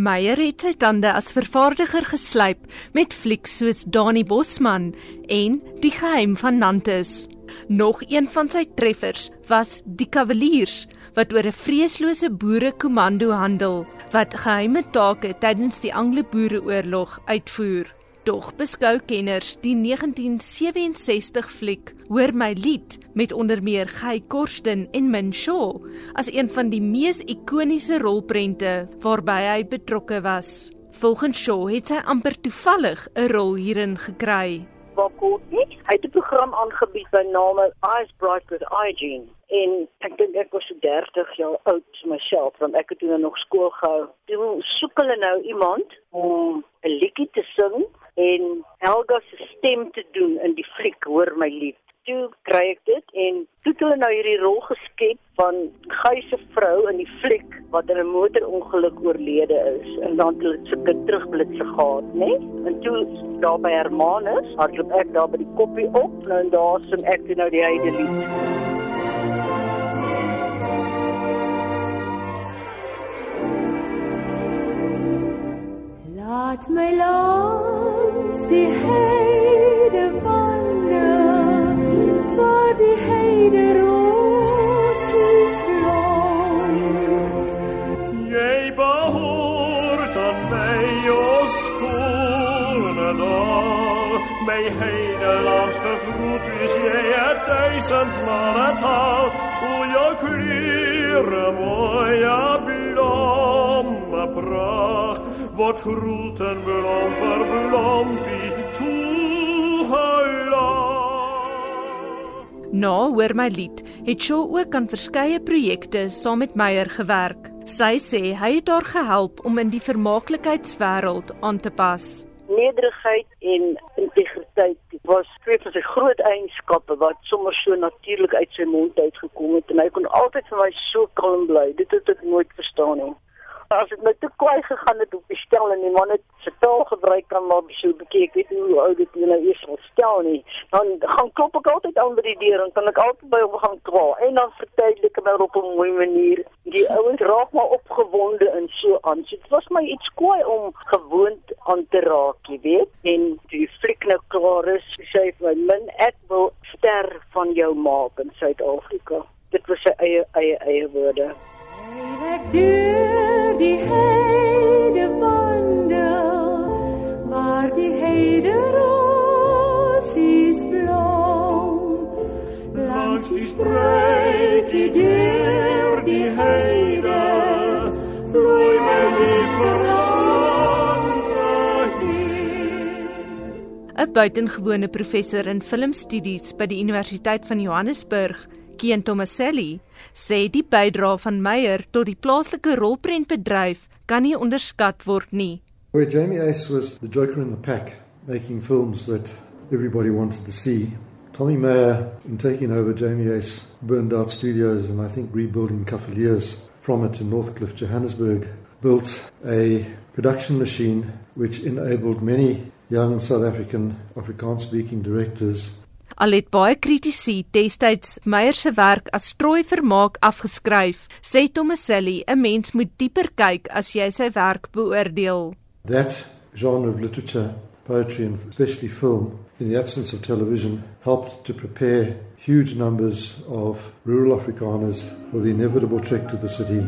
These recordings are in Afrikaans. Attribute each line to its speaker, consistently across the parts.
Speaker 1: Meyer het sy tande as vervaardiger geslyp met flieks soos Dani Bosman en Die geheim van Nantes. Nog een van sy treffers was Die Kavaliers wat oor 'n vreeslose boerekomando handel wat geheime take tydens die Anglo-Boereoorlog uitvoer. Tog beskou kenners die 1967 fliek Hoor my lied met onder meer Guy Korsten en Min Shaw as een van die mees ikoniese rolprente waarby hy betrokke was. Volgens Shaw het hy amper toevallig 'n rol hierin gekry.
Speaker 2: Hy het 'n program aangebied by name Eyes Bright with Eugene en ek dink ek was so 30 jaar oud myself want ek het toen nog skool gehou. Toe soek hulle nou iemand om 'n liedjie te sing en Helga se stem te doen in die fliek Hoor my lief. Toe kry ek dit en toe het hulle nou hierdie rol geskep van Guy se vrou in die fliek wat in 'n motorongeluk oorlede is en dan het hulle sulke terugblitse gehad, né? Nee? En toe daar by Hermanus, hardloop ek daar by die koppie op nou en daar sing ek nou die heide lied.
Speaker 3: Laat my langs die heide
Speaker 4: behoort aan my, o skone dal, my heide land gegroet is jy het duisend male taal, o jou klure mooie blomme pracht, wat groeten blom verblom wie toehala.
Speaker 1: Na hoor my lied het Shaw ook aan verskeie projekte saam met Meyer gewerk. Sy sê hy het haar gehelp om in die vermaaklikheidswêreld aan te pas.
Speaker 2: Nederigheid en integriteit was twee van sy groot eienskappe wat sommer so natuurlik uit sy mond uitgekom het en hy kon altyd vir my so kalm bly. Dit het ek nooit verstaan nie as dit nou te kwaai gegaan het op die stel en die man het se taal gebruik kan maar so bietjie ek weet nie hoe oud dit nou eers sal stel nie. Dan gaan klop ek altyd aan by die deur en kan ek altyd by hom gaan kla en dan verduidelik ek maar op 'n mooi manier. Die ouens raak maar opgewonde en so aan. So dit was my iets kwaai om gewoond aan te raak jy weet. En die fliek nou klaar is sê my min ek wil ster van jou maak in Suid-Afrika. Dit was sy eie eie eie woorde
Speaker 1: 'n Buitengewone professor in filmstudies by die Universiteit van Johannesburg, Kian Tomaselli, sê die bydrae van Meyer tot die plaaslike rolprentbedryf kan nie onderskat word nie.
Speaker 5: Where Jamie Ace was the joker in the pack, making films that everybody wanted to see. Tommy Mayer, in taking over Jamie Ace, burned out studios and I think rebuilding Cavaliers from it in Northcliffe, Johannesburg, built a production machine which enabled many young South African Afrikaans speaking directors
Speaker 1: Al het baie kritici destyds Meyer se werk as strooi vermaak afgeskryf, sê Tomaselli 'n mens moet dieper kyk as jy sy werk beoordeel.
Speaker 5: That genre of literature, poetry and especially film in the absence of television helped to prepare huge numbers of rural Afrikaners for the inevitable trek to the city.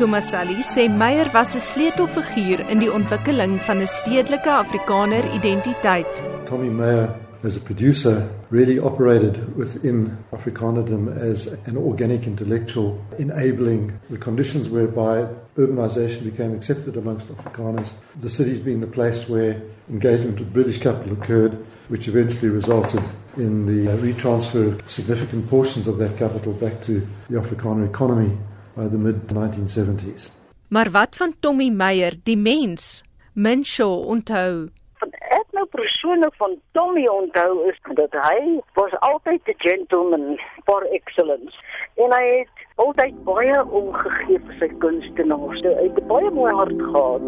Speaker 1: Tomaselli sê Meyer was 'n sleutelfiguur in die ontwikkeling van 'n stedelike Afrikaner identiteit.
Speaker 5: Tommy Meyer as a producer really operated within Afrikanerdom as an organic intellectual enabling the conditions whereby urbanization became accepted amongst Afrikaners the cities being the place where engagement with British capital occurred which eventually resulted in the retransfer of significant portions of that capital back to the Afrikaner economy by the mid 1970s.
Speaker 1: Maar wat van Tommy Meyer, die mens? Min Shaw onthou.
Speaker 2: Persoonlik van Tommy onthou is dat hy was altyd 'n gentleman par excellence en hy het altyd baie omgegee vir sy kunstenaars. Hy het baie mooi hart gehad.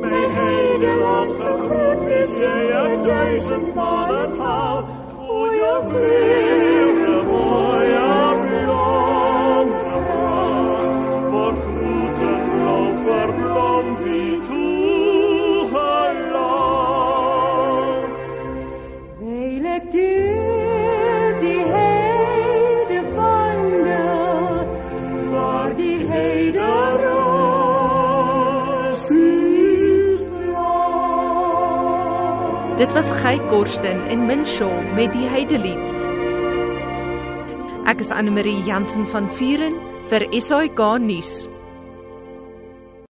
Speaker 4: My heide land gegroet is jy 'n duisend male taal. O, jou kleur,
Speaker 1: Dit was Gey Korsten en Minshaw met die Heidelied. Ek is Anne Marie Jansen van Vuren vir SAK nuus.